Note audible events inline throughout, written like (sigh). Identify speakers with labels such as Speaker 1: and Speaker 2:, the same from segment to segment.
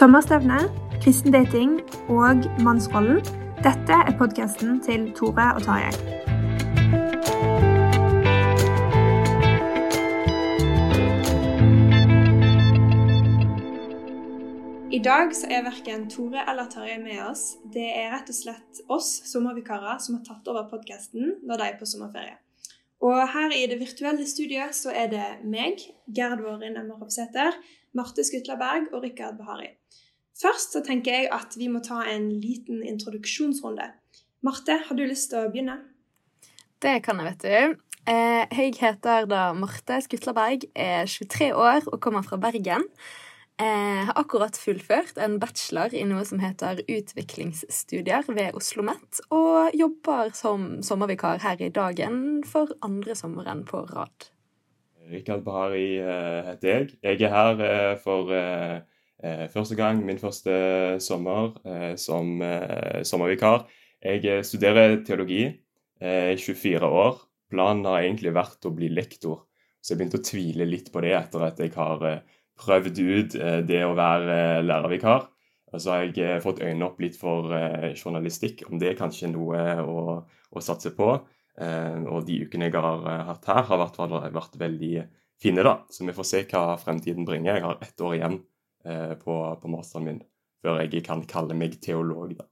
Speaker 1: Sommerstevne, kristen dating og mannsrollen. Dette er podkasten til Tore og Tarjei. I dag så er verken Tore eller Tarjei med oss. Det er rett og slett oss sommervikarer som har tatt over podkasten når de er på sommerferie. Og her i det virtuelle studioet så er det meg, Gerd Vårin Emmer Ropsæter, Marte Skutlaberg og Rikard Behari. Først så tenker jeg at vi må ta en liten introduksjonsrunde. Marte, har du lyst til å begynne?
Speaker 2: Det kan jeg, vet du. Eh, Jeg heter da Marte Skutlaberg, er 23 år og kommer fra Bergen. Jeg har akkurat fullført en bachelor i noe som heter utviklingsstudier ved Oslo OsloMet, og jobber som sommervikar her i Dagen for andre sommeren på rad.
Speaker 3: Rikard Bahari eh, heter jeg. Jeg er her eh, for eh, eh, første gang, min første sommer eh, som eh, sommervikar. Jeg eh, studerer teologi, er 24 år. Planen har egentlig vært å bli lektor, så jeg begynte å tvile litt på det etter at jeg har eh, prøvd ut eh, det å være eh, lærervikar. Og så har jeg eh, fått øynene opp litt for eh, journalistikk, om det er kanskje noe å, å satse på. Eh, og de ukene jeg har eh, hatt her, har vært, vært veldig fine, da. Så vi får se hva fremtiden bringer. Jeg har ett år igjen eh, på, på masteren min før jeg kan kalle meg teolog, da.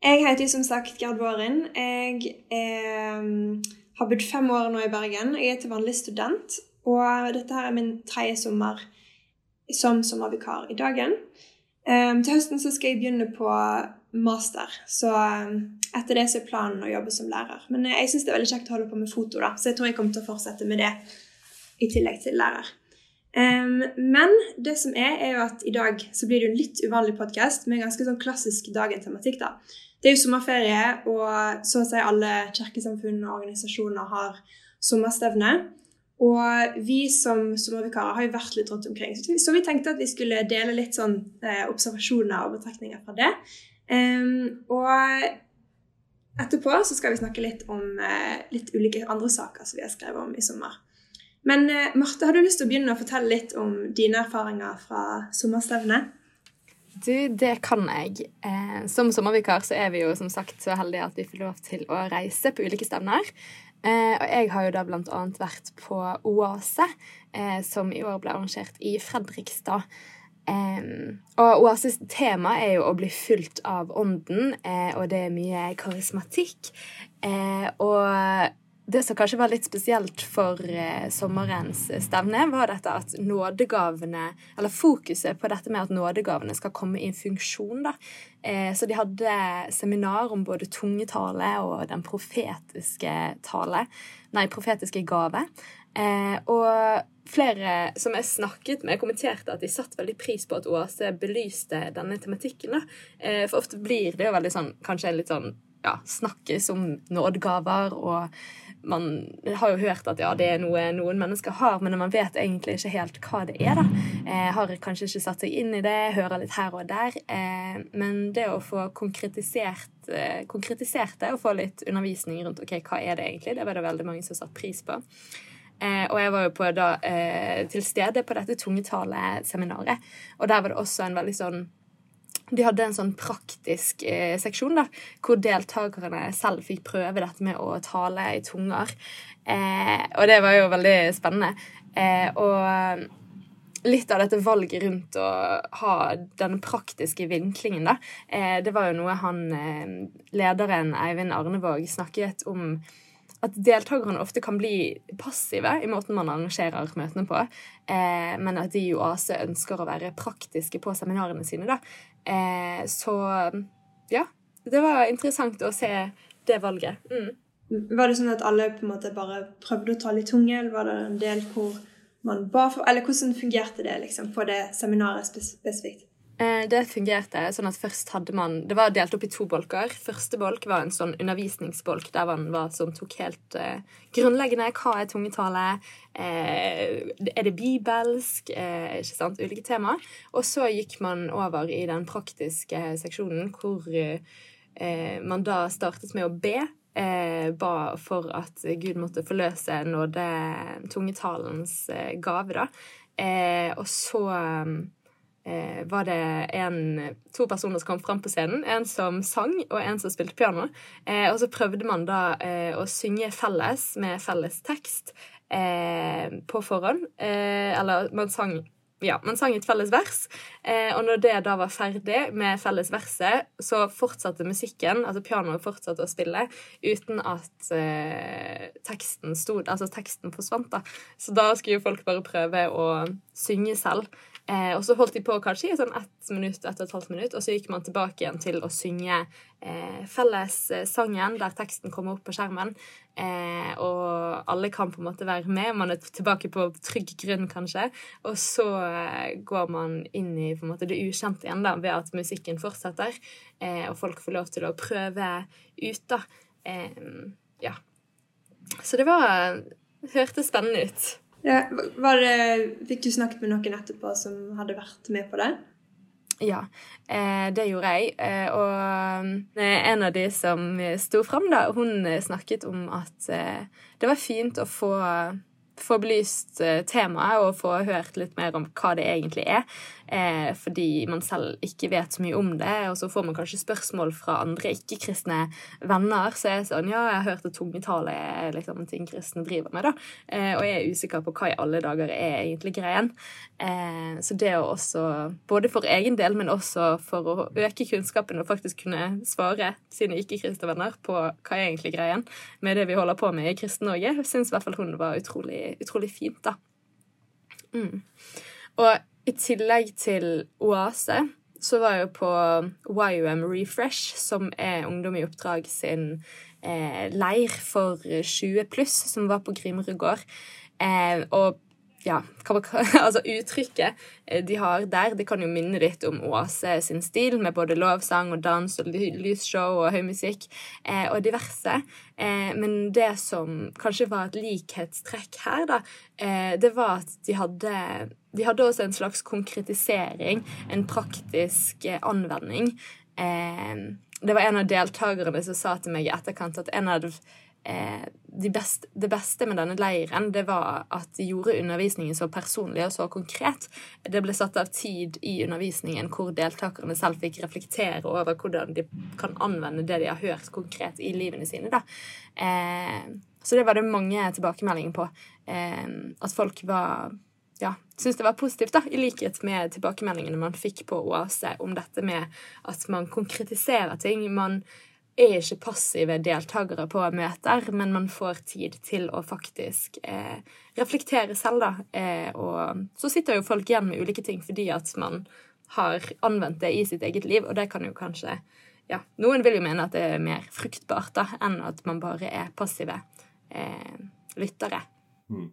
Speaker 1: Jeg heter som sagt Gerd Våren. Jeg er, har bodd fem år nå i Bergen. Jeg er til vanlig student, og dette her er min tredje sommer som sommervikar i dagen. Um, til høsten så skal jeg begynne på master, så um, etter det så er planen å jobbe som lærer. Men uh, jeg syns det er veldig kjekt å holde på med foto, da, så jeg tror jeg kommer til å fortsette med det i tillegg til lærer. Um, men det som er, er jo at i dag så blir det jo en litt uvanlig podkast med ganske sånn klassisk dagen-tematikk. da. Det er jo sommerferie, og så å si alle kirkesamfunn og organisasjoner har sommerstevne. Og vi som sommervikarer har jo vært litt rundt omkring, så vi, tenkte at vi skulle dele litt sånn eh, observasjoner og betraktninger fra det. Um, og etterpå så skal vi snakke litt om eh, litt ulike andre saker som vi har skrevet om i sommer. Men eh, Marte, har du lyst til å begynne å fortelle litt om dine erfaringer fra sommerstevnet?
Speaker 2: Du, det kan jeg. Eh, som sommervikar så er vi jo som sagt så heldige at vi får lov til å reise på ulike stevner. Eh, og jeg har jo da blant annet vært på Oase, som i år ble arrangert i Fredrikstad. Um, og Oases tema er jo å bli fulgt av ånden, eh, og det er mye karismatikk. Eh, og det som kanskje var litt spesielt for eh, sommerens stevne, var dette at nådegavene Eller fokuset på dette med at nådegavene skal komme i en funksjon, da. Eh, så de hadde seminar om både tungetale og den profetiske tale. Nei, profetiske gave. Eh, og flere som jeg snakket med, kommenterte at de satte veldig pris på at Åse belyste denne tematikken. da. For ofte blir det jo veldig sånn, kanskje litt sånn ja, snakkes om nådgaver og man har jo hørt at ja, det er noe noen mennesker har, men man vet egentlig ikke helt hva det er. da. Eh, har kanskje ikke satt seg inn i det, hører litt her og der. Eh, men det å få konkretisert, eh, konkretisert det og få litt undervisning rundt ok, hva er det egentlig, det var det veldig mange som satte pris på. Eh, og jeg var jo på da, eh, til stede på dette tungetaleseminaret, og der var det også en veldig sånn de hadde en sånn praktisk eh, seksjon da, hvor deltakerne selv fikk prøve dette med å tale i tunger. Eh, og det var jo veldig spennende. Eh, og litt av dette valget rundt å ha den praktiske vinklingen, da, eh, det var jo noe han eh, lederen Eivind Arnevåg snakket om at deltakerne ofte kan bli passive i måten man arrangerer møtene på, eh, men at de i OASE ønsker å være praktiske på seminarene sine. Da. Eh, så ja, det var interessant å se det valget. Mm.
Speaker 1: Var det sånn at alle på en måte bare prøvde å ta litt tunge, eller var det en del hvor man ba for Eller hvordan fungerte det liksom på det seminaret spesifikt?
Speaker 2: Eh, det fungerte sånn at først hadde man Det var delt opp i to bolker. Første bolk var en sånn undervisningsbolk der man var sånn, tok helt uh, grunnleggende. Hva er tungetale? Uh, er det bibelsk? Uh, ikke sant? Ulike temaer. Og så gikk man over i den praktiske seksjonen hvor man da startet med å be. ba for at Gud måtte forløse nåde tungetalens gave, da. og så um, eh, var det en, to personer som kom fram på scenen. En som sang, og en som spilte piano. Eh, og så prøvde man da eh, å synge felles med felles tekst eh, på forhånd. Eh, eller man sang ja, man sang et felles vers, eh, og når det da var ferdig med felles verset, så fortsatte musikken, altså pianoet fortsatte å spille, uten at teksten stod, altså teksten forsvant. da. Så da skulle jo folk bare prøve å synge selv. Eh, og så holdt de på kanskje i sånn ett minutt, ett og et halvt minutt, og så gikk man tilbake igjen til å synge eh, fellessangen der teksten kommer opp på skjermen. Eh, og alle kan på en måte være med. Man er tilbake på trygg grunn, kanskje. Og så eh, går man inn i måte det ukjente igjen da, ved at musikken fortsetter, eh, og folk får lov til å prøve ut, da. Eh, ja. Så det var Hørtes spennende ut.
Speaker 1: Ja, det, fikk du snakket med noen etterpå som hadde vært med på det?
Speaker 2: Ja, eh, det gjorde jeg. Eh, og eh, en av de som sto fram, da, hun snakket om at det var fint å få få belyst temaet og få hørt litt mer om hva det egentlig er. Eh, fordi man selv ikke vet så mye om det, og så får man kanskje spørsmål fra andre ikke-kristne venner. Så jeg er sånn Ja, jeg har hørt at tungetale er liksom ting kristne driver med, da. Eh, og jeg er usikker på hva i alle dager er egentlig greien. Eh, så det å også, både for egen del, men også for å øke kunnskapen og faktisk kunne svare sine ikke-kristne venner på hva er egentlig greien med det vi holder på med i Kristen-Norge, syns i hvert fall hun var utrolig utrolig fint, da. Mm. Og i tillegg til Oase så var jeg jo på YUM Refresh, som er Ungdom i oppdrag sin eh, leir for 20 pluss, som var på Grimerud gård. Eh, og ja, (laughs) altså uttrykket eh, de har der, det kan jo minne litt om Oase sin stil, med både lovsang og dans og lysshow og høy musikk eh, og diverse. Eh, men det som kanskje var et likhetstrekk her, da, eh, det var at de hadde, de hadde også en slags konkretisering, en praktisk eh, anvending. Eh, det var en av deltakerne som sa til meg i etterkant at en av eh, de best, det beste med denne leiren det var at de gjorde undervisningen så personlig og så konkret. Det ble satt av tid i undervisningen hvor deltakerne selv fikk reflektere over hvordan de kan anvende det de har hørt konkret i livene sine. Da. Eh, så det var det mange tilbakemeldinger på. Eh, at folk var ja, syns det var positivt, da, i likhet med tilbakemeldingene man fikk på Oase om dette med at man konkretiserer ting. Man er ikke passive deltakere på møter, men man får tid til å faktisk eh, reflektere selv, da. Eh, og så sitter jo folk igjen med ulike ting fordi at man har anvendt det i sitt eget liv, og det kan jo kanskje ja, Noen vil jo mene at det er mer fruktbart da, enn at man bare er passive eh, lyttere.
Speaker 3: Mm.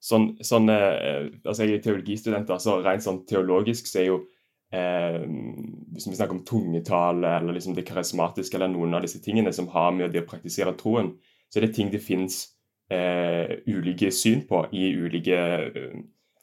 Speaker 3: Sånn, sånn altså Jeg er teologistudent, så rent sånn teologisk så er jo eh, Hvis vi snakker om tungetale eller liksom det karismatiske eller noen av disse tingene som har med det å praktisere troen, så er det ting det fins eh, ulike syn på i ulike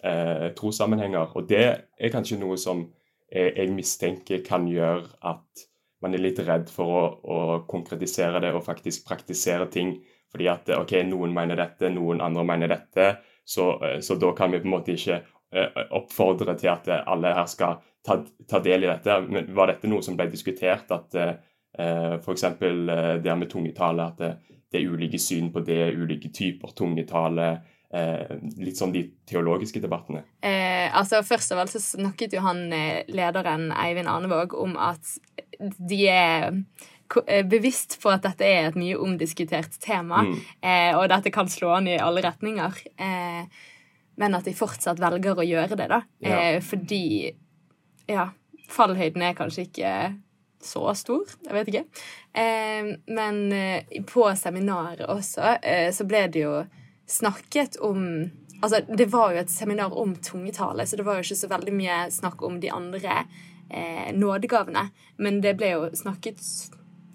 Speaker 3: eh, trossammenhenger. Og det er kanskje noe som jeg mistenker kan gjøre at man er litt redd for å, å, konkretisere det og faktisk praktisere ting. Fordi at ok, noen mener dette, noen andre mener dette. Så, eh, så da kan vi på en måte ikke eh, oppfordre til at alle her skal ta, ta del i dette. Men var dette noe som ble diskutert? At uh, f.eks. det med tungetale, at det, det, er ulike syn på det, ulike typer tungetale. litt sånn de teologiske debattene.
Speaker 2: Eh, altså Først av alt så snakket jo han lederen Eivind Arnevåg om at de er eh, bevisst på at dette er et mye omdiskutert tema, mm. eh, og dette kan slå an i alle retninger. Eh, men at de fortsatt velger å gjøre det, da. Ja. Eh, fordi ja, fallhøyden er kanskje ikke så stor. Jeg vet ikke. Eh, men eh, på seminaret også så ble det jo snakket om Altså, det var jo et seminar om tungetale, så det var jo ikke så veldig mye snakk om de andre eh, nådegavene. Men det ble jo snakket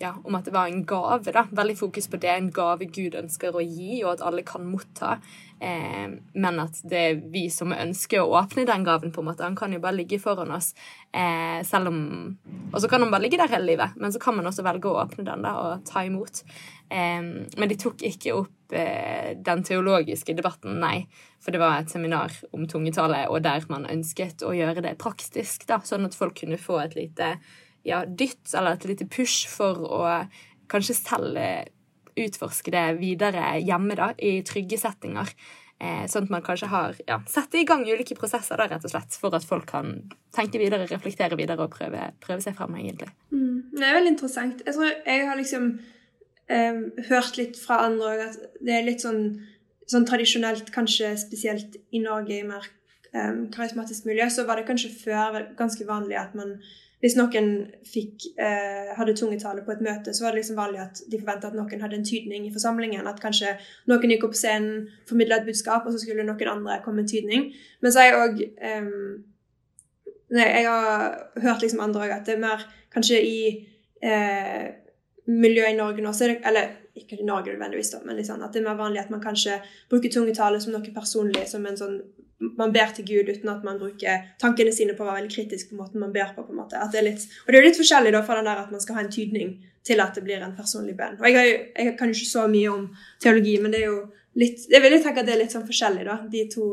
Speaker 2: ja, om at det var en gave. da, Veldig fokus på det. En gave Gud ønsker å gi, og at alle kan motta. Eh, men at det er vi som ønsker å åpne den gaven. på en måte. Han kan jo bare ligge foran oss. Eh, selv om, Og så kan han bare ligge der hele livet, men så kan man også velge å åpne den da, og ta imot. Eh, men de tok ikke opp eh, den teologiske debatten, nei. For det var et seminar om tungetale, og der man ønsket å gjøre det praktisk. da, Sånn at folk kunne få et lite ja, dytt eller et lite push for å kanskje selv utforske det videre hjemme, da, i trygge settinger. Eh, sånn at man kanskje har ja, sette i gang ulike prosesser da, rett og slett, for at folk kan tenke videre, reflektere videre og prøve, prøve seg frem, egentlig.
Speaker 1: Mm, det er veldig interessant. Jeg tror jeg har liksom eh, hørt litt fra andre òg at det er litt sånn, sånn, tradisjonelt, kanskje spesielt i Norge i mer eh, karismatisk miljø, så var det kanskje før ganske vanlig at man hvis noen fikk, eh, hadde tungetale på et møte, så var det liksom vanlig at de forventa at noen hadde en tydning i forsamlingen. At kanskje noen gikk opp scenen, formidla et budskap, og så skulle noen andre komme med tydning. Men så har jeg òg eh, Jeg har hørt liksom andre òg at det er mer kanskje i eh, miljøet i Norge nå, eller ikke i Norge nødvendigvis, men liksom, at det er mer vanlig at man kanskje bruker tungetale som noe personlig, som en sånn man ber til Gud uten at man bruker tankene sine på å være veldig kritisk på måten man ber på. på en måte. Det litt, og det er litt forskjellig da fra den der at man skal ha en tydning til at det blir en personlig bønn. Og jeg, jo, jeg, kan jo ikke så mye om teologi, men det er jo litt, jeg vil tenke at det er litt sånn forskjellig, da, de to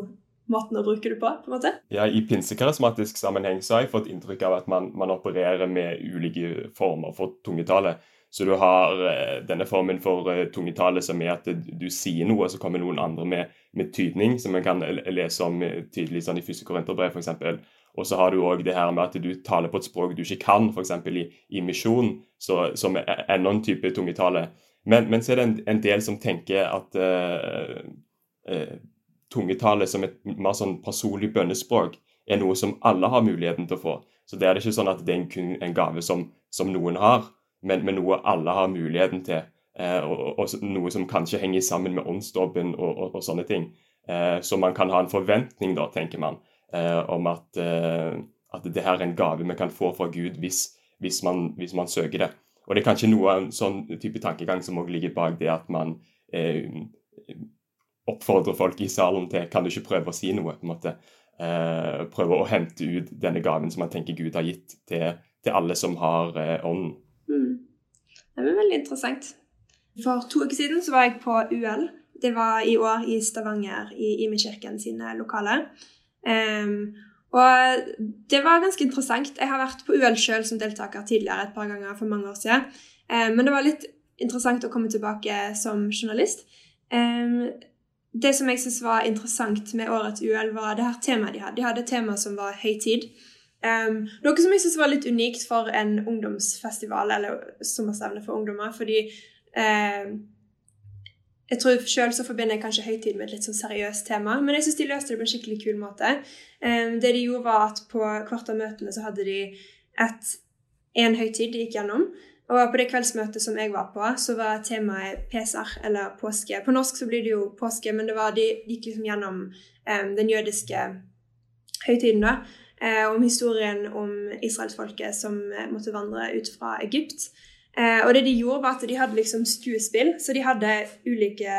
Speaker 1: måtene å bruke det på. på en måte.
Speaker 3: Ja, I pinsekarismatisk sammenheng så har jeg fått inntrykk av at man, man opererer med ulike former for tungetale. Så du har eh, denne formen for eh, tungetale som er at du sier noe, og så kommer noen andre med, med tydning, som en kan lese om eh, tydelig sånn i første korinterbrev f.eks. Og så har du òg det her med at du taler på et språk du ikke kan, f.eks. I, i misjon, som er enda en type tungetale. Men, men, så er det en, en del som tenker at uh, uh, tungetale som et mer sånn personlig bønnespråk er noe som alle har muligheten til å få. Så det er ikke sånn at det er kun en gave som, som noen har men, men noe alle har muligheten til. Eh, og, og, noe som kanskje henger sammen med åndsdobben og, og, og, sånne ting. Eh, så man kan ha en forventning, da, tenker man, eh, om at, eh, at det her er en gave vi kan få fra Gud hvis, hvis, man, hvis man, søker det. Og det er kanskje noe av en sånn type tankegang som også ligger bak det at man eh, oppfordrer folk i salen til kan du ikke prøve å si noe. på en måte. Eh, prøve å hente ut denne gaven som man tenker Gud har gitt til, til alle som har ånden.
Speaker 1: Det var veldig interessant. For to uker siden så var jeg på UL. Det var i år i Stavanger, i Imekirken sine lokaler. Um, og det var ganske interessant. Jeg har vært på UL sjøl som deltaker tidligere et par ganger for mange år siden. Um, men det var litt interessant å komme tilbake som journalist. Um, det som jeg syntes var interessant med årets UL, var det her temaet de hadde. De hadde et tema som var høytid. Um, noe som jeg syns var litt unikt for en ungdomsfestival, eller sommerstevne for ungdommer. Fordi um, jeg tror Sjøl så forbinder jeg kanskje høytid med et litt sånn seriøst tema, men jeg syns de løste det på en skikkelig kul måte. Um, det de gjorde, var at på hvert av møtene så hadde de et, en høytid de gikk gjennom. Og på det kveldsmøtet som jeg var på, så var temaet Pesar, eller påske. På norsk så blir det jo påske, men det var, de gikk liksom gjennom den jødiske høytiden, da. Uh, om historien om israelsfolket som uh, måtte vandre ut fra Egypt. Uh, og det de gjorde, var at de hadde liksom skuespill, så de hadde ulike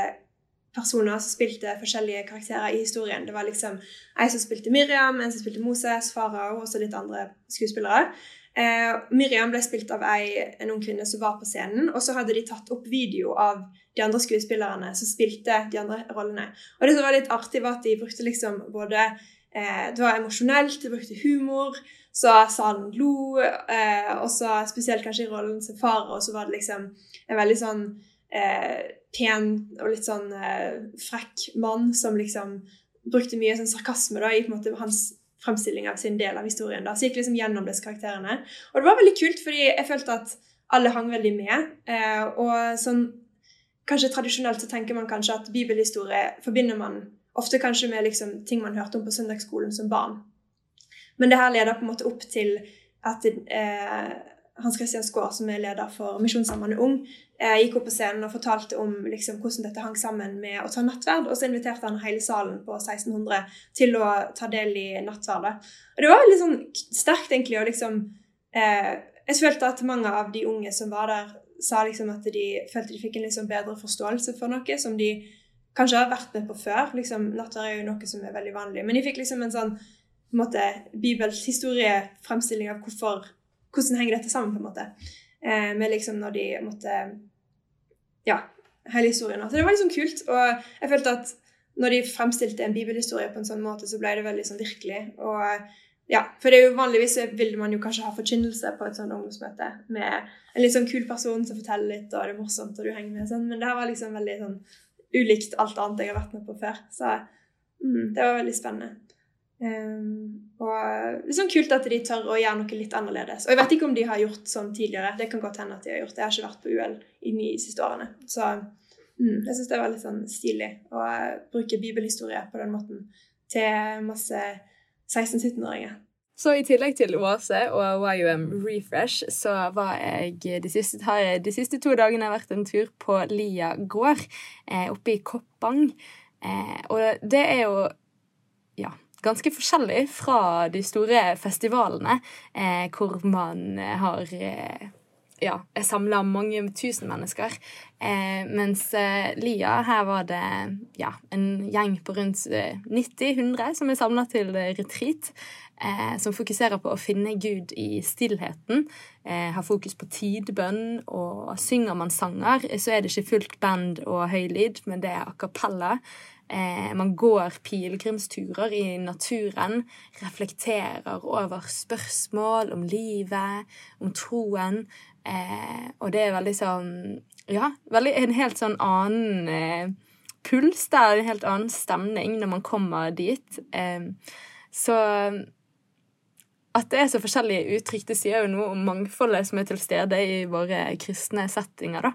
Speaker 1: personer som spilte forskjellige karakterer i historien. Det var liksom ei som spilte Miriam, en som spilte Moses, farao og også litt andre skuespillere. Eh, Miriam ble spilt av ei, en ung kvinne som var på scenen, og så hadde de tatt opp video av de andre skuespillerne som spilte de andre rollene. Og det som var litt artig, var at de brukte liksom både eh, Det var emosjonelt, de brukte humor, så salen lo, eh, og så spesielt kanskje i rollen som far, og så var det liksom en veldig sånn eh, pen og litt sånn eh, frekk mann som liksom brukte mye sånn sarkasme da, i på en måte hans fremstilling av sin del av historien. da, Så gikk liksom gjennom disse karakterene. Og det var veldig kult, fordi jeg følte at alle hang veldig med. Eh, og sånn Kanskje tradisjonelt så tenker man kanskje at bibelhistorie forbinder man ofte kanskje med liksom ting man hørte om på søndagsskolen som barn. Men det her leder på en måte opp til at eh, Hans Christian Skaar, som er leder for Misjonssambandet Ung, eh, gikk opp på scenen og fortalte om liksom, hvordan dette hang sammen med å ta nattverd. Og så inviterte han hele salen på 1600 til å ta del i nattverdet. Og det var veldig sånn sterkt, egentlig. og liksom, eh, Jeg følte at mange av de unge som var der, sa liksom at de følte de fikk en liksom bedre forståelse for noe som de kanskje har vært med på før. Liksom, nattverd er jo noe som er veldig vanlig. Men de fikk liksom en sånn på en måte, bibelhistoriefremstilling av hvorfor, hvordan henger dette sammen. på en måte. Eh, med liksom når de måtte Ja, hele historien. Så det var liksom kult. Og jeg følte at når de fremstilte en bibelhistorie på en sånn måte, så ble det veldig sånn virkelig. Og ja, For det er jo vanligvis vil man jo kanskje ha forkynnelse på et sånt ungdomsmøte med en litt sånn kul person som forteller litt, og det er morsomt, og du henger med. Sånn. Men det her var liksom veldig sånn ulikt alt annet jeg har vært med på før. Så mm, det var veldig spennende. Um, og liksom kult at de tør å gjøre noe litt annerledes. Og jeg vet ikke om de har gjort sånn tidligere. Det kan godt hende at de har gjort det. Jeg har ikke vært på UL i de siste årene. Så mm, jeg syns det var litt sånn stilig å bruke bibelhistorie på den måten til masse 16-17-åringer.
Speaker 2: Så i tillegg til Oase og YUM Refresh, så var jeg de siste, har jeg de siste to dagene vært en tur på Lia gård, eh, oppe i Koppang. Eh, og det er jo Ja ganske forskjellig fra de store festivalene, eh, hvor man har eh, ja, jeg samla mange tusen mennesker. Eh, mens eh, Lia, her var det ja, en gjeng på rundt 90-100 eh, som er samla til retreat. Eh, som fokuserer på å finne Gud i stillheten. har fokus på tidbønn, og synger man sanger, så er det ikke fullt band og høy lyd, men det er a cappella. Eh, man går pilegrimsturer i naturen, reflekterer over spørsmål om livet, om troen. Eh, og det er veldig sånn Ja, veldig, en helt sånn annen eh, puls der, en helt annen stemning når man kommer dit. Eh, så at det er så forskjellige uttrykk, det sier jo noe om mangfoldet som er til stede i våre kristne settinger, da.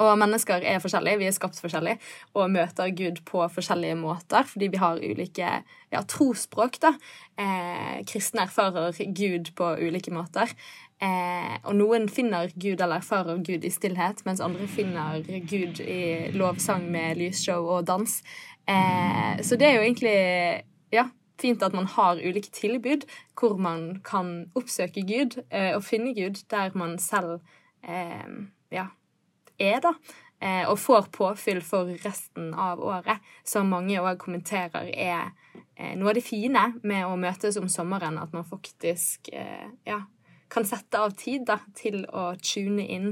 Speaker 2: Og mennesker er forskjellige, vi er skapt forskjellige og møter Gud på forskjellige måter fordi vi har ulike ja, trosspråk. da. Eh, kristne erfarer Gud på ulike måter. Eh, og noen finner Gud eller erfarer Gud i stillhet, mens andre finner Gud i lovsang med lysshow og dans. Eh, så det er jo egentlig ja, fint at man har ulike tilbud hvor man kan oppsøke Gud eh, og finne Gud der man selv eh, ja, er, da. Eh, og får påfyll for resten av året, som mange òg kommenterer er eh, noe av det fine med å møtes om sommeren, at man faktisk ja, kan sette av tid da, til å tune inn.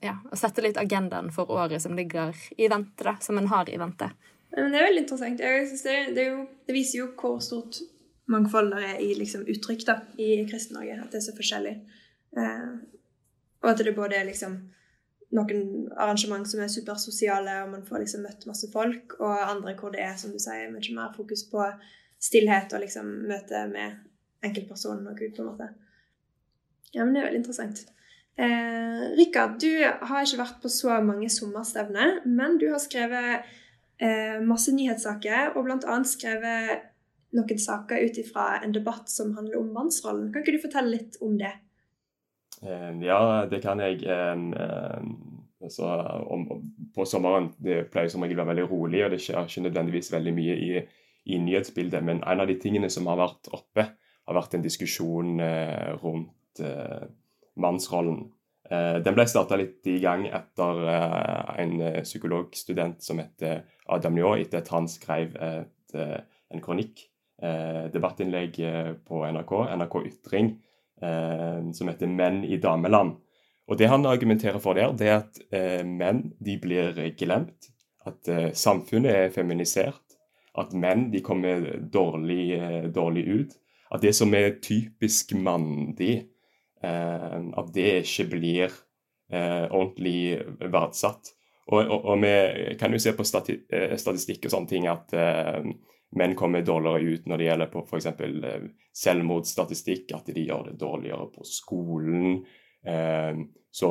Speaker 2: ja, og sette litt agendaen for året som ligger i vente, da, som en har i vente.
Speaker 1: Men det er veldig interessant. Det, det, jo, det, viser jo hvor stort mangfold det er i liksom, uttrykk da, i Kristen-Norge. At det er så forskjellig. Eh, og at det både er liksom noen arrangement som er supersosiale, og man får liksom møtt masse folk, og andre hvor det er som du sier, mye mer fokus på stillhet og liksom møte med enkeltpersonen og Gud, på en måte. Ja, men det er veldig interessant. Eh, Rikard, du har ikke vært på så mange sommerstevner, men du har skrevet eh, masse nyhetssaker, og bl.a. skrevet noen saker ut ifra en debatt som handler om mannsrollen. Kan ikke du fortelle litt om det?
Speaker 3: Ja, det kan jeg. Altså, på sommeren det pleier som regel å være veldig rolig, og det skjer ikke nødvendigvis veldig mye i, i, nyhetsbildet. Men en av de tingene som har vært oppe, har vært en diskusjon eh, rundt eh, mannsrollen. Eh, den ble starta litt i gang etter en psykologstudent som heter Adam Njå, etter at han skrev et, en kronikk, debattinnlegg på NRK, NRK Ytring som heter 'Menn i dameland'. Og Det han argumenterer for der, det er at menn de blir glemt. At samfunnet er feminisert. At menn de kommer dårlig, dårlig ut. At det som er typisk mandig, eh, at det ikke blir eh, ordentlig verdsatt. Og, og, og, vi kan jo se på stati statistikk og sånne ting at menn kommer dårligere ut når det gjelder på f.eks. Eh, selvmordsstatistikk, at de gjør det dårligere på skolen. Eh, så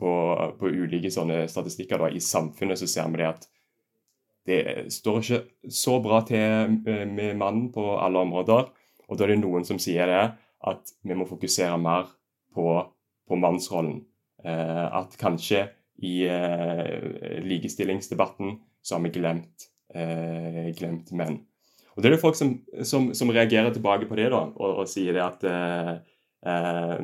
Speaker 3: på, på ulike sånne statistikker da, i samfunnet så ser vi det at det står ikke så bra til med mannen på alle områder. Og da er det noen som sier det, at vi må fokusere mer på, på mannsrollen. Eh, at kanskje i eh, likestillingsdebatten så har vi glemt eh, glemt menn. Og Det er det folk som, som, som, reagerer tilbake på det da, og, og sier det at eh, eh,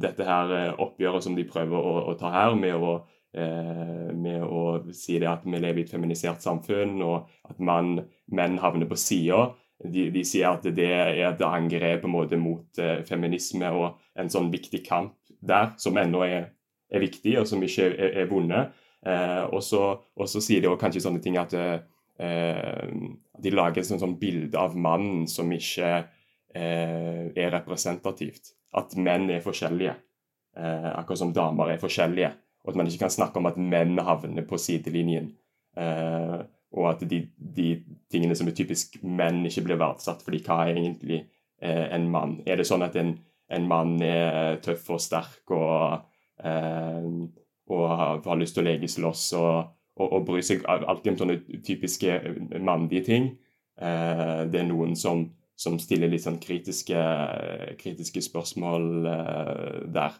Speaker 3: dette her eh, oppgjøret som de prøver å, å ta her, med å, med å, si det at vi lever i et feminisert samfunn, og at man, menn havner på sida, de, de, sier at det er et angrep på en måte mot eh, feminisme og en sånn viktig kamp der, som ennå er, er viktig, og som ikke er, er vunnet. og, så, sier de også kanskje sånne ting at eh, De lager et sånn bilde av mannen som ikke eh, er representativt. At menn er forskjellige. Eh, akkurat som damer er forskjellige. Og at man ikke kan snakke om at menn havner på sidelinjen. Eh, og at de, de, tingene som er typisk menn, ikke blir verdsatt. fordi hva er egentlig eh, en mann? Er det sånn at en, en mann er tøff og sterk og, eh, og har, lyst til å legeslåss og og, og bryr seg alltid om sånne typiske eh, mandige ting. Eh, det er noen som, som stiller litt sånn kritiske, kritiske spørsmål eh, der.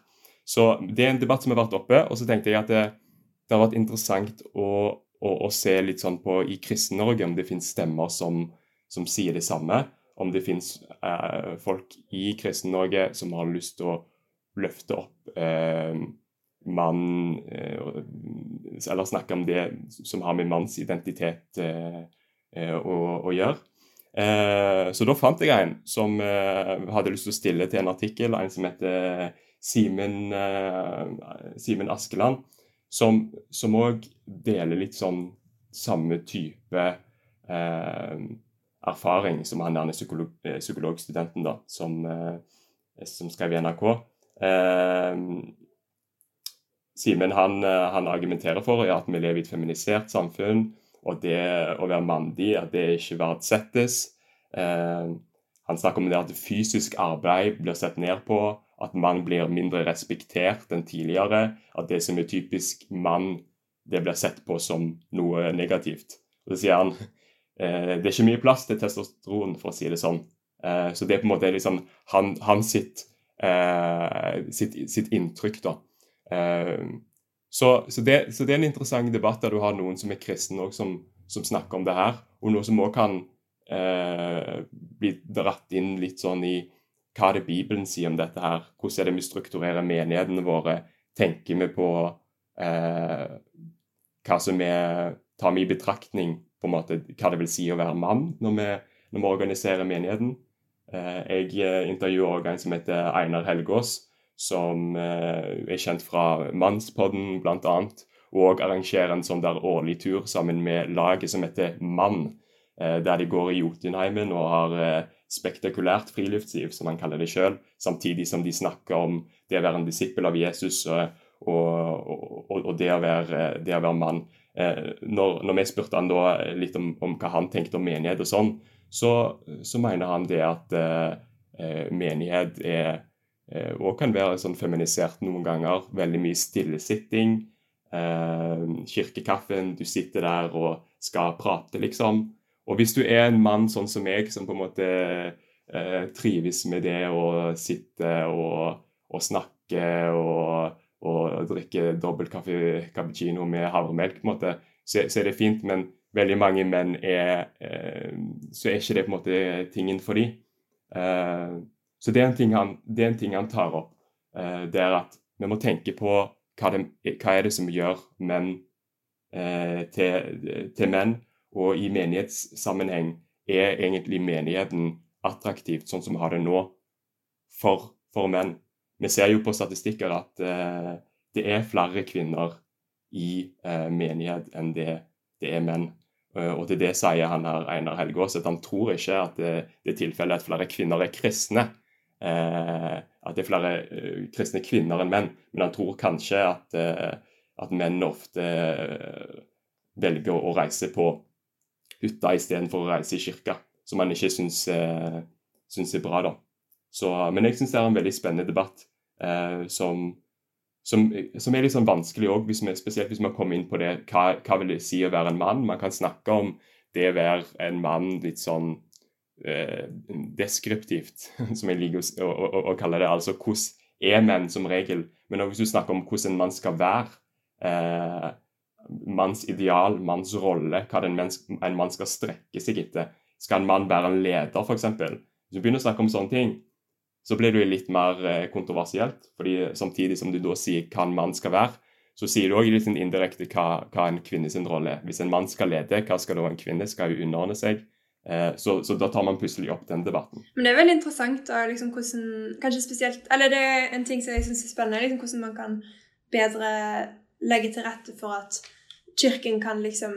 Speaker 3: Så det er en debatt som har vært oppe. Og så tenkte jeg at det, det har vært interessant å, å, og se litt sånn på i Kristen-Norge om det finnes stemmer som, som, sier det samme. Om det finnes eh, folk i Kristen-Norge som har lyst til å løfte opp eh, mann eh, Eller snakke om det som har med manns identitet eh, å, å gjøre. Så da fant jeg en som hadde lyst til å stille til en artikkel, en som heter Simen, Simen Askeland, som òg deler litt sånn samme type eh, erfaring som han derne psykolog, psykologstudenten da, som, eh, som skrev i NRK. Eh, Simen han, eh, han, argumenterer for at vi lever i et feminisert samfunn, og det å være mandig at det ikke verdsettes. Eh, han snakker om det at fysisk arbeid blir sett ned på, at mann blir mindre respektert enn tidligere. At det som er typisk mann, det blir sett på som noe negativt. Og Så sier han eh, det er ikke mye plass til testosteron, for å si det sånn. Eh, så det er på en måte liksom han, han sitt, eh, sitt, sitt inntrykk, da. Ehm, så, så, det, så, det, er en interessant debatt der du har noen som er kristne òg, som, som, snakker om det her. Og noe som òg kan eh, bli dratt inn litt sånn i hva er det Bibelen sier om dette her? Hvordan er det vi strukturerer menighetene våre? Tenker vi på eh, hva som er Tar vi i betraktning på en måte hva det vil si å være mann når vi, når vi organiserer menigheten? Eh, jeg eh, intervjuer også en som heter Einar Helgås, som eh, er kjent fra Mannspodden bl.a. Og arrangerer en sånn der årlig tur sammen med laget som heter Mann. Eh, der de går i Jotunheimen og har eh, spektakulært friluftsliv, som han kaller det sjøl. Samtidig som de snakker om det å være en disippel av Jesus og, og, og, og det, å være, det, å være, mann. Når, når vi spurte han da litt om, om, hva han tenkte om menighet og sånn, så, så mener han det at eh, menighet er Eh, og kan være sånn feminisert noen ganger. Veldig mye stillesitting. Eh, kirkekaffen, du sitter der og skal prate, liksom. Og hvis du er en mann sånn som meg, som på en måte eh, trives med det å sitte og, og snakke og, og drikke dobbelt kaffe, cappuccino med havremelk, på en måte, så, så, er det fint. Men veldig mange menn er eh, Så er ikke det på en måte tingen for dem. Eh, så det er, han, det er, en ting han, tar opp. Eh, det er at vi må tenke på hva, det, hva er det som gjør menn eh, til, til menn. Og i menighetssammenheng er egentlig menigheten attraktivt sånn som vi har det nå, for, for menn. Vi ser jo på statistikker at eh, det er flere kvinner i eh, menighet enn det, det er menn. Uh, og til det sier han her, Einar Helgaas at han tror ikke at det, det er tilfellet at flere kvinner er kristne. Uh, at det er flere uh, kristne kvinner enn menn. Men han tror kanskje at, at menn ofte velger å reise på hytta istedenfor å reise i kirka som han ikke syns, eh, syns er bra. da. Så, men jeg syns det er en veldig spennende debatt eh, som, som, som, er litt sånn vanskelig òg, spesielt hvis man kommer inn på det hva, hva vil det si å være en mann. Man kan snakke om det å være en mann litt sånn eh, deskriptivt, (laughs) som jeg liker å, å, å, kalle det. Altså hvordan er menn som regel? Men også hvis du snakker om hvordan en mann skal være, eh, manns ideal, manns rolle, hva en mann skal strekke seg etter, skal en mann være en leder, f.eks.? Hvis du begynner å snakke om sånne ting, så blir det litt mer eh, kontroversielt. fordi Samtidig som du da sier hva en mann skal være, så sier du òg litt sånn indirekte hva, hva en kvinne sin rolle er. Hvis en mann skal lede, hva skal da en kvinne? Skal hun underordne seg? Eh, så, så, da tar man plutselig opp den debatten.
Speaker 1: Men det er veldig interessant da, liksom, hvordan Kanskje spesielt Eller det er en ting som jeg syns er spennende, liksom, hvordan man kan bedre legge til rette for at Kirken kan liksom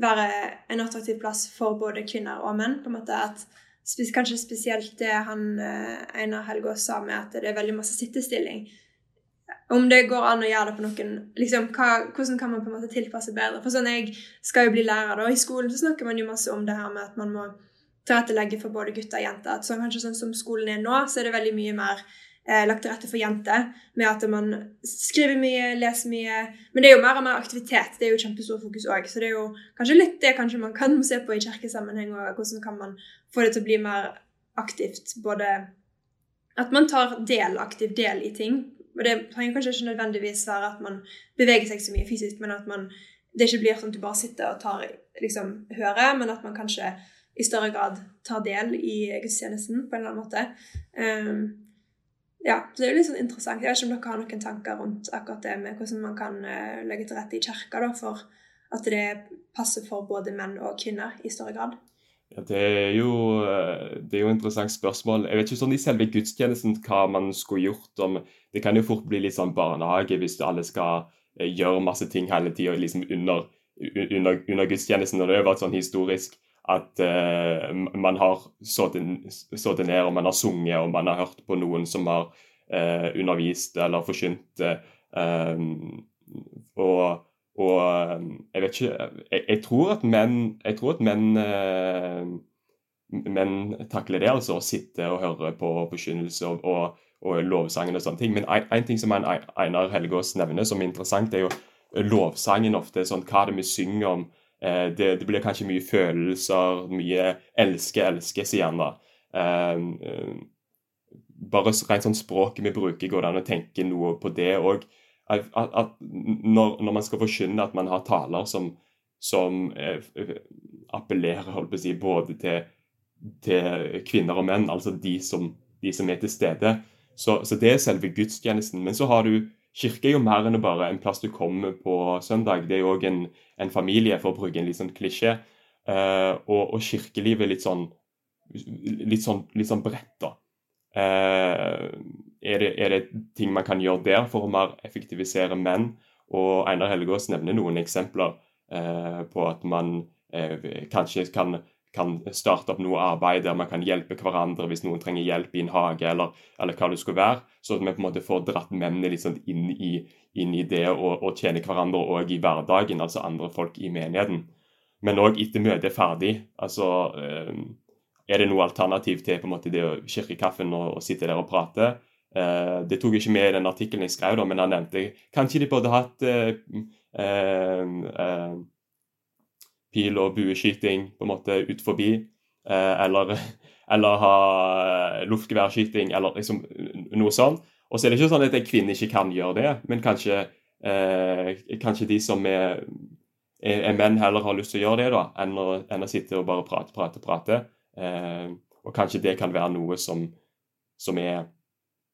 Speaker 1: være en attraktiv plass for både kvinner og menn. på en måte at Kanskje spesielt det han eh, Einar Helgaas sa med at det er veldig masse sittestilling. Om det går an å gjøre det på noen liksom, hva, Hvordan kan man på en måte tilpasse bedre? For sånn, Jeg skal jo bli lærer, da. I skolen så snakker man jo masse om det her med at man må tilrettelegge for både gutter og jenter. At sånn, kanskje sånn som skolen er nå, så er det veldig mye mer lagt til rette for jenter. Med at man skriver mye, leser mye. Men det er jo mer og mer aktivitet. Det er jo kjempestor fokus òg. Så det er jo kanskje litt det kanskje man kan se på i kirkesammenheng, og hvordan kan man få det til å bli mer aktivt. Både at man tar del, aktiv del i ting. Og det trenger kanskje ikke nødvendigvis være at man beveger seg så mye fysisk, men at man det ikke blir sånn at du bare sitter og tar, liksom, hører, men at man kanskje i større grad tar del i gudstjenesten på en eller annen måte. Um, ja, så det er jo litt sånn interessant. Jeg vet ikke om dere har noen tanker rundt akkurat det med hvordan man kan uh, legge til rette i kirka da, for at det passer for både menn og kvinner i større grad?
Speaker 3: Ja, det jo eh, det er jo et interessant spørsmål. Jeg vet ikke sånn i selve gudstjenesten hva man skulle gjort om Det kan jo fort bli litt sånn barnehage hvis alle skal eh, gjøre masse ting hele tida liksom under, under, under, gudstjenesten. Og det har vært sånn historisk at uh, man har sittet ned og man har sunget og man har hørt på noen som har uh, undervist eller forkynt. Uh, og, og, jeg vet ikke Jeg, jeg tror at menn, tror at menn, menn takler det, altså. Å sitte og høre på forkynnelse og, og, og lovsangen og sånne ting. Men en, ting som Einar Helgaas nevner som er interessant, er jo lovsangen ofte. sånn Hva det vi synger om? Eh, det, det, blir kanskje mye følelser, mye 'elske, elske', sier han da. Eh, eh, bare rent sånn språket vi bruker, går det an å tenke noe på det òg. At, at når, når, man skal forkynne at man har taler som, som appellerer holdt på å si, både til, til, kvinner og menn, altså de som, de som er til stede. Så, så, det er selve gudstjenesten. Men så har du Kirke er jo mer enn bare en plass du kommer på søndag. Det er jo òg en, en, familie, for å bruke en litt sånn klisjé. Uh, og, og, kirkelivet er litt sånn litt sånn, litt sånn bredt, da. Uh, er, det, er, det, ting man kan gjøre der for å mer effektivisere menn? Og Einar Helgaas nevner noen eksempler uh, på at man kanskje kan kan starte opp noe arbeid der man kan hjelpe hverandre hvis noen trenger hjelp i en hage, eller, eller hva det skulle være. Så at vi på en måte får dratt mennene liksom inn, i, inn, i, det å tjene hverandre òg i hverdagen, altså andre folk i menigheten. Men òg etter møtet er ferdig. altså eh, Er det noe alternativ til på en måte det å kirke kaffen og, og sitte der og prate? Eh, det tok jeg ikke med i den artikkelen jeg skrev, da, men han nevnte kanskje de burde hatt uh, uh, pil- og bueskyting på en måte ut forbi. Eh, eller, (laughs) eller ha luftgeværskyting, eller liksom noe sånt. Og så er det ikke sånn at en kvinne ikke kan gjøre det, men kanskje, eh, kanskje de som er, er, menn, heller har lyst til å gjøre det da, enn å, enn å sitte og bare prate, prate, prate. Eh, og kanskje det kan være noe som, som er,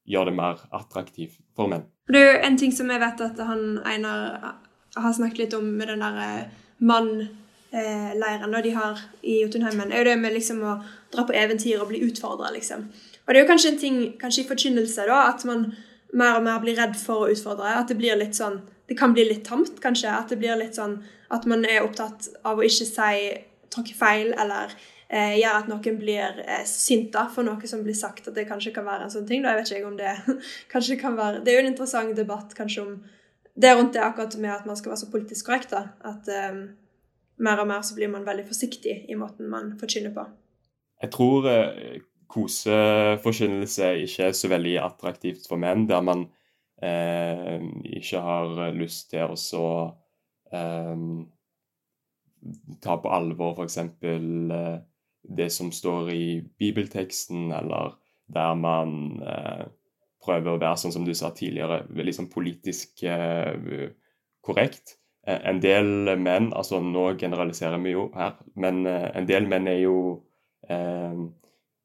Speaker 3: gjør det mer attraktivt for menn.
Speaker 1: Det er jo en ting som jeg vet at han Einar har snakket litt om med den der eh, mann-leiren de har i Jotunheimen, er jo det med liksom å dra på eventyr og bli utfordra, liksom. Og det er jo kanskje en ting kanskje i forkynnelse da, at man mer og mer blir redd for å utfordre. At det blir litt sånn Det kan bli litt tamt, kanskje. At det blir litt sånn at man er opptatt av å ikke si tråkke feil eller eh, gjøre at noen blir eh, sint for noe som blir sagt. At det kanskje kan være en sånn ting. Da jeg vet ikke om det (laughs) kanskje kan være Det er jo en interessant debatt kanskje om det rundt det akkurat med at man skal være så politisk korrekt. da, At eh, mer og mer så blir man veldig forsiktig i måten man forkynner på.
Speaker 3: Jeg tror eh, koseforkynnelse ikke er så veldig attraktivt for menn, der man eh, ikke har lyst til å så eh, ta på alvor f.eks. Eh, det som står i bibelteksten, eller der man eh, prøver å være sånn som du sa tidligere, sånn politisk eh, korrekt. Eh, en del menn, altså nå generaliserer vi jo her, men eh, en del menn er jo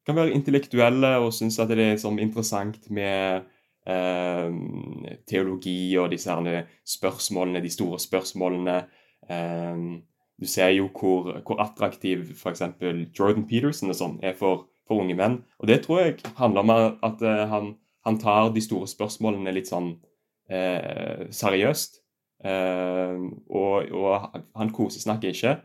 Speaker 3: kan være intellektuelle og synes at det er sånn interessant med eh, teologi og disse her spørsmålene, de store spørsmålene. Eh, du ser jo hvor, hvor attraktiv f.eks. Jordan Peterson og sånn er for, for, unge menn. Og det tror jeg handler om at uh, han, han, tar de store spørsmålene litt sånn seriøst. Uh, og, og, han kosesnakker ikke,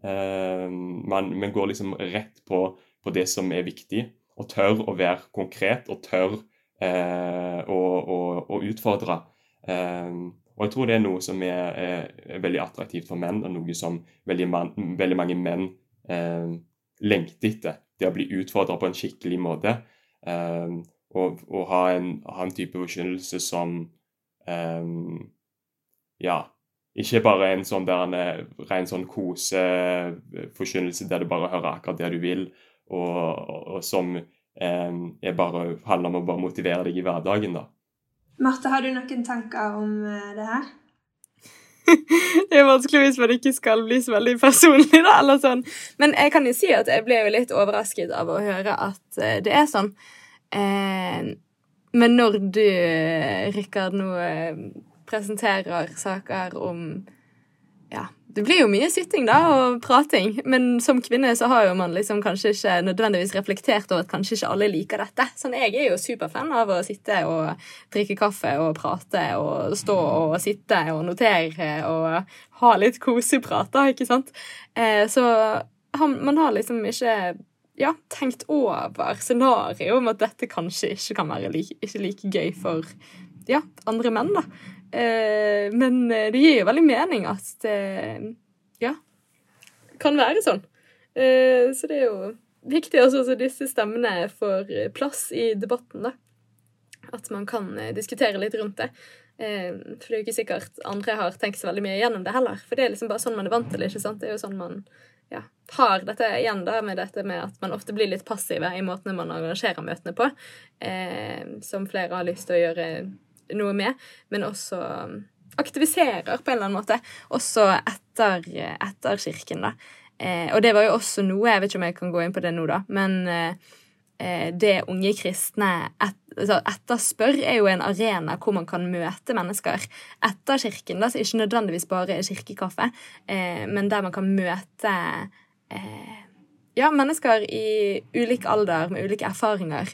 Speaker 3: men, men går liksom rett på på det som er viktig, og tør å være konkret og tør eh, å, å, å, utfordre. Eh, og jeg tror det er noe som er, er, veldig attraktivt for menn, og noe som veldig, man, veldig mange menn eh, lengter etter. Det å bli utfordra på en skikkelig måte. Eh, og, og ha, en, ha, en, type forkynnelse som eh, Ja, ikke bare en sånn der en ren sånn koseforkynnelse der du bare hører akkurat det du vil, og, og som eh, bare handler om å bare motivere deg i hverdagen. da.
Speaker 1: Marte, har du noen tanker om eh, det her? (laughs)
Speaker 2: det er vanskelig hvis man ikke skal bli så veldig personlig, da, eller sånn. Men jeg kan jo si at jeg ble jo litt overrasket av å høre at eh, det er sånn. Eh, men når du, Rikard, nå eh, presenterer saker om ja, det blir jo mye sitting da, og prating, men som kvinne så har jo man liksom kanskje ikke nødvendigvis reflektert over at kanskje ikke alle liker dette. Sånn, Jeg er jo superfan av å sitte og drikke kaffe og prate og stå og sitte og notere og ha litt koseprater, ikke sant? Eh, så man har liksom ikke ja, tenkt over scenarioet om at dette kanskje ikke kan være like, ikke like gøy for ja, andre menn, da. Eh, men eh, det gir jo veldig mening at det ja, kan være sånn. Eh, så det er jo viktig også at disse stemmene får plass i debatten, da. At man kan diskutere litt rundt det. For det er jo ikke sikkert andre har tenkt så veldig mye gjennom det heller. For det er liksom bare sånn man er vant til. ikke sant? Det er jo sånn man ja, har dette igjen da med dette med at man ofte blir litt passive i måtene man arrangerer møtene på. Eh, som flere har lyst til å gjøre noe med, men også um, aktiviserer på en eller annen måte. Også etter, etter kirken, da. Eh, og det var jo også noe Jeg vet ikke om jeg kan gå inn på det nå, da, men eh, eh det unge kristne et, altså etterspør, er jo en arena hvor man kan møte mennesker etter kirken. Da, så ikke nødvendigvis bare kirkekaffe, eh, men der man kan møte eh, ja, mennesker i ulik alder med ulike erfaringer.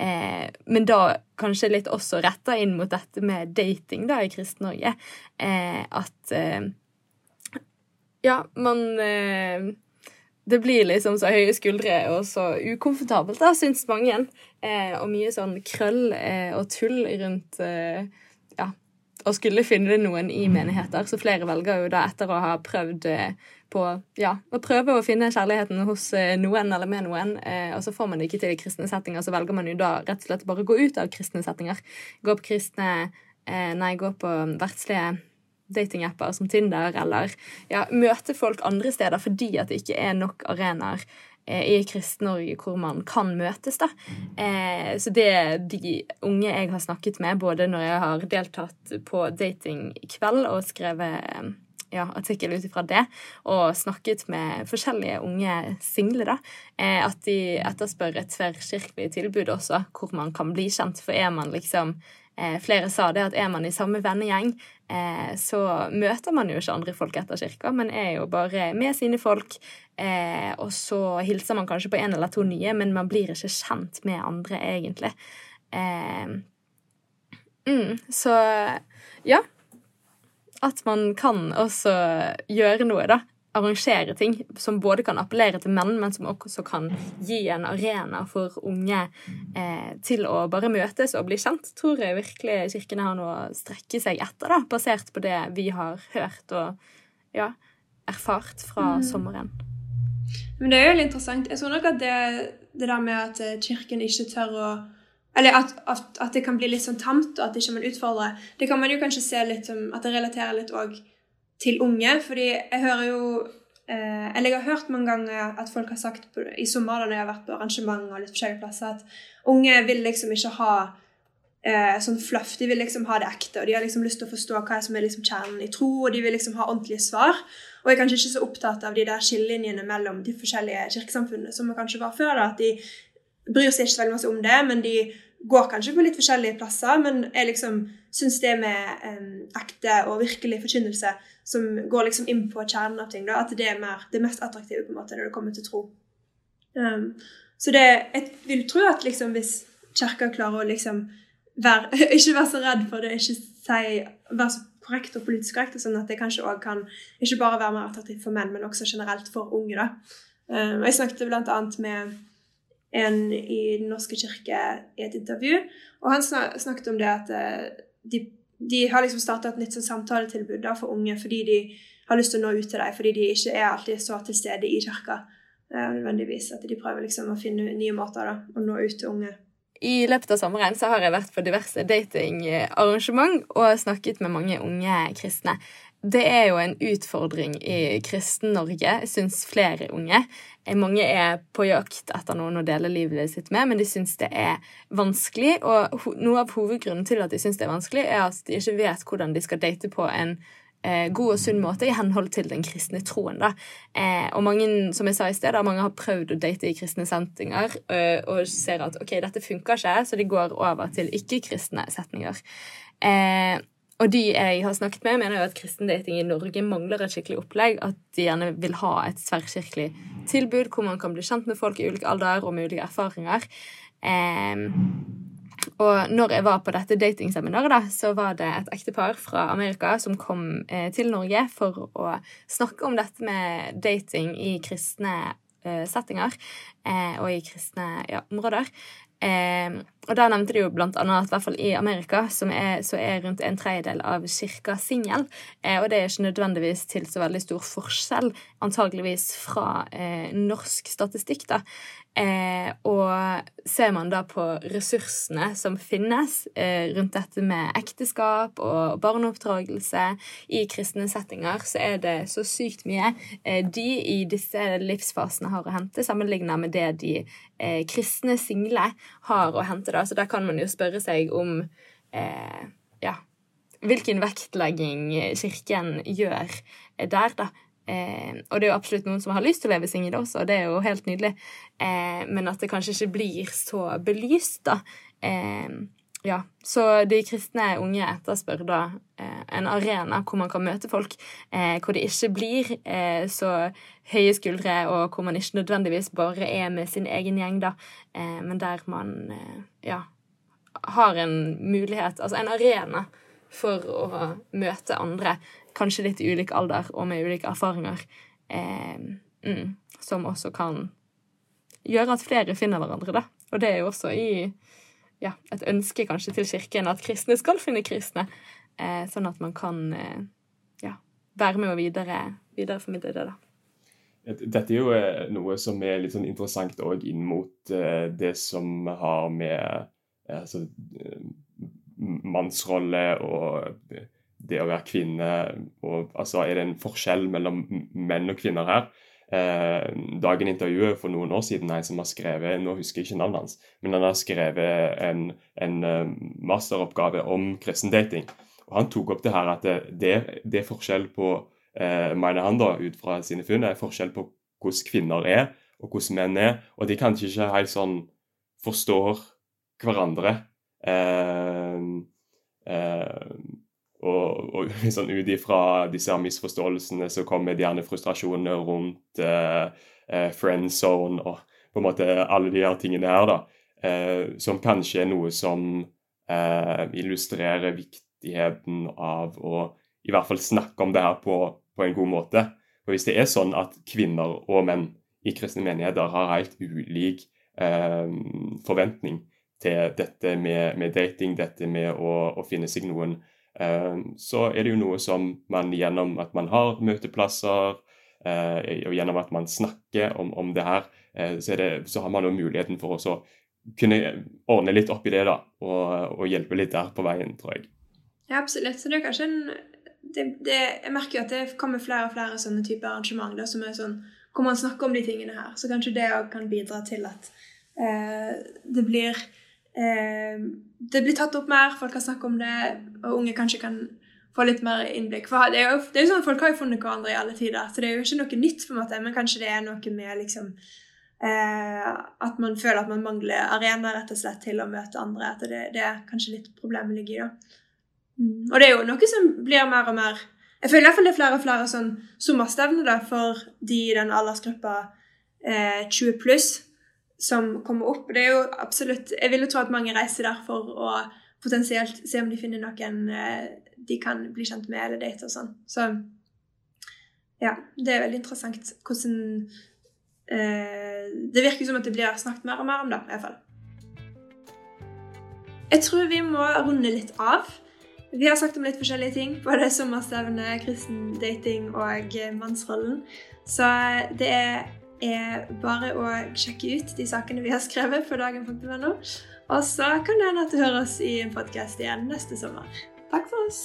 Speaker 2: Eh, men da kanskje litt også retta inn mot dette med dating da i Kristen-Norge. Eh, at eh, Ja, man eh, Det blir liksom så høye skuldre og så ukomfortabelt, da, syns mange. Eh, og mye sånn krøll eh, og tull rundt ja, å skulle finne noen i menigheter. Så flere velger jo da etter å ha prøvd på ja, å prøve å finne kjærligheten hos eh, noen eller med noen, eh, og så får man det ikke til i kristne settinger, så velger man jo da rett og slett bare å gå ut av kristne settinger. Gå på kristne eh, Nei, gå på verdslige datingapper som Tinder, eller ja, møte folk andre steder fordi at det ikke er nok arenaer i Kristen-Norge hvor man kan møtes, da. Eh, så det de unge jeg har snakket med, både når jeg har deltatt på datingkveld og skrevet ja, artikkel ut ifra det, og snakket med forskjellige unge single, da, eh, at de etterspør et tverrkirkelig tilbud også, hvor man kan bli kjent. For er man liksom eh, Flere sa det at er man i samme vennegjeng, eh, så møter man jo ikke andre folk etter kirka, men er jo bare med sine folk. og så hilser man kanskje på en eller to nye, men man blir ikke kjent med andre, egentlig. Mm, så ja, at man kan også gjøre noe, da. Arrangere ting som både kan appellere til menn, men som også kan gi en arena for unge eh, til å bare møtes og bli kjent, tror jeg virkelig kirkene har noe å strekke seg etter, da, basert på det vi har hørt og ja, erfart fra mm. sommeren.
Speaker 1: Men det er jo litt interessant. Jeg tror nok at det, det der med at kirken ikke tør å eller at, at, at, det kan bli litt sånn tamt, og at ikke man utfordrer. Det kan man jo kanskje se litt som at det relaterer litt òg til unge. Fordi jeg hører jo eh, Eller jeg har hørt mange ganger at folk har sagt på, i sommer da når jeg har vært på arrangement og litt forskjellige plasser, at unge vil liksom ikke ha eh, sånn fluff. De vil liksom ha det ekte, og de har liksom lyst til å forstå hva som er liksom kjernen i tro, og de vil liksom ha ordentlige svar. Og jeg er kanskje ikke så opptatt av de der skillelinjene mellom de forskjellige kirkesamfunnene som vi kanskje var før. da, at de bryr seg ikke veldig masse om det, men de går kanskje på litt forskjellige plasser. Men jeg liksom syns det med um, ekte og virkelig forkynnelse som går liksom inn på kjernen av ting, da, at det er mer, det mest attraktive på en måte når det kommer til tro. Um, så det, jeg vil tro at liksom hvis kirka klarer å liksom være, (laughs) ikke være så redd for det, ikke si, være så korrekt og politisk korrekt, sånn at det kanskje òg kan ikke bare være mer attraktivt for menn, men også generelt for unge. da. Um, jeg snakket blant annet med en i Den norske kirke i et intervju. Og han snakket om det at eh, de, de har liksom starta et nytt sånn samtaletilbud da, for unge fordi de har lyst til å nå ut til dem, fordi de ikke er alltid så til stede i kirka. nødvendigvis. At de prøver liksom å finne nye måter da, å nå ut til unge.
Speaker 2: I løpet av sommeren så har jeg vært på diverse datingarrangement og snakket med mange unge kristne det er jo en utfordring i Kristen-Norge, syns flere unge. Mange er på jakt etter noen å dele livet sitt med, men de syns det er vanskelig. Og noe av hovedgrunnen til at de syns det er vanskelig, er at de ikke vet hvordan de skal date på en eh, god og sunn måte i henhold til den kristne troen. da. Eh, og mange som jeg sa i sted, mange har prøvd å date i kristne settinger og ser at ok, dette funker ikke, så de går over til ikke-kristne setninger. Eh, og de jeg har snakket med, mener jo at kristendating i Norge mangler et skikkelig opplegg. At de gjerne vil ha et tverrkirkelig tilbud hvor man kan bli kjent med folk i ulik alder og med ulike erfaringer. Um, og når jeg var på dette datingseminaret, da, så var det et ektepar fra Amerika som kom eh, til Norge for å snakke om dette med dating i kristne eh, settinger eh, og i kristne ja, områder. Eh, og da nevnte de jo blant annet at i hvert fall i Amerika er, så er rundt en tredjedel av kirka singel. Eh, og det er ikke nødvendigvis til så veldig stor forskjell, antageligvis fra eh, norsk statistikk, da. Eh, og ser man da på ressursene som finnes eh, rundt dette med ekteskap og barneoppdragelse i kristne settinger, så er det så sykt mye eh, de i disse livsfasene har å hente, sammenlignet med det de eh, kristne single har å hente. Da, Så da kan man jo spørre seg om eh, ja, hvilken vektlegging Kirken gjør der, da. Eh, og det er jo absolutt noen som har lyst til å leve singel også, og det er jo helt nydelig. Eh, men at det kanskje ikke blir så belyst, da. Eh, ja, Så de kristne unge etterspør da eh, en arena hvor man kan møte folk, eh, hvor det ikke blir eh, så høye skuldre, og hvor man ikke nødvendigvis bare er med sin egen gjeng, da, men der man ja, har en mulighet, altså en arena, for å møte andre kanskje litt i ulik alder og med ulike erfaringer, eh, mm, som også kan gjøre at flere finner hverandre, da. Og det er jo også i ja, et ønske kanskje til Kirken at kristne skal finne kristne, eh, sånn at man kan eh, ja, være med og videre, videreformidle det, da.
Speaker 3: Dette er jo eh, noe som er litt sånn interessant òg inn mot eh, det som har med eh, altså, mannsrolle og det å være kvinne og, altså, Er det en forskjell mellom menn og kvinner her? Eh, dagen intervjuet for noen år siden en som har skrevet nå husker jeg ikke navnet hans, men han har skrevet en, en uh, masteroppgave om kristendating. Og Han tok opp det her at det, det er forskjell på eh, mener han da, ut fra sine funn, er forskjell på hvordan kvinner er og hvordan menn er. Og de kanskje ikke helt sånn forstår hverandre. Eh, eh, og, og (laughs) sånn ut ifra disse misforståelsene så kommer det gjerne frustrasjoner rundt eh, eh, friend zone og på en måte alle de her tingene her, da. Eh, som kanskje er noe som eh, illustrerer viktigheten av å i hvert fall snakke om det her på, på en god måte. For Hvis det er sånn at kvinner og menn i kristne menigheter har helt ulik eh, forventning til dette med, med, dating, dette med å, å finne seg noen, så er det jo noe som man gjennom at man har møteplasser, eh, og gjennom at man snakker om, om det her, eh, så, det, så, har man jo muligheten for å kunne ordne litt opp i det da, og, og hjelpe litt der på veien, tror jeg.
Speaker 1: Ja, absolutt. Så det er kanskje en det, det, jeg merker jo at det kommer flere og flere sånne typer arrangement da, som er sånn, hvor man snakker om de tingene her. Så kanskje det òg kan bidra til at eh, det blir det blir tatt opp mer, folk har snakket om det, og unge kanskje kan få litt mer innblikk. For det er jo, det er jo sånn at Folk har jo funnet hverandre i alle tider, så det er jo ikke noe nytt, på en måte, men kanskje det er noe med liksom eh, At man føler at man mangler arena rett og slett til å møte andre. At det, det er kanskje litt problemet ligger i. da. Mm. Og det er jo noe som blir mer og mer Jeg føler i hvert fall det er flere og flere sånn sommerstevner for de i den aldersgruppa eh, 20 pluss som kommer opp. Det er jo absolutt Jeg vil jo tro at mange reiser der for å potensielt se om de finner noen eh, de kan bli kjent med eller date og sånn. Så ja, det er veldig interessant hvordan eh, Det virker som at det blir snakket mer og mer om det, i hvert fall. Jeg tror vi må runde litt av. Vi har sagt om litt forskjellige ting. Både sommerstevne, kristen dating og mannsrollen. Så det er bare å sjekke ut de sakene vi har skrevet på dagen.no. Og så kan det hende du hører oss i en podkast igjen neste sommer. Takk for oss.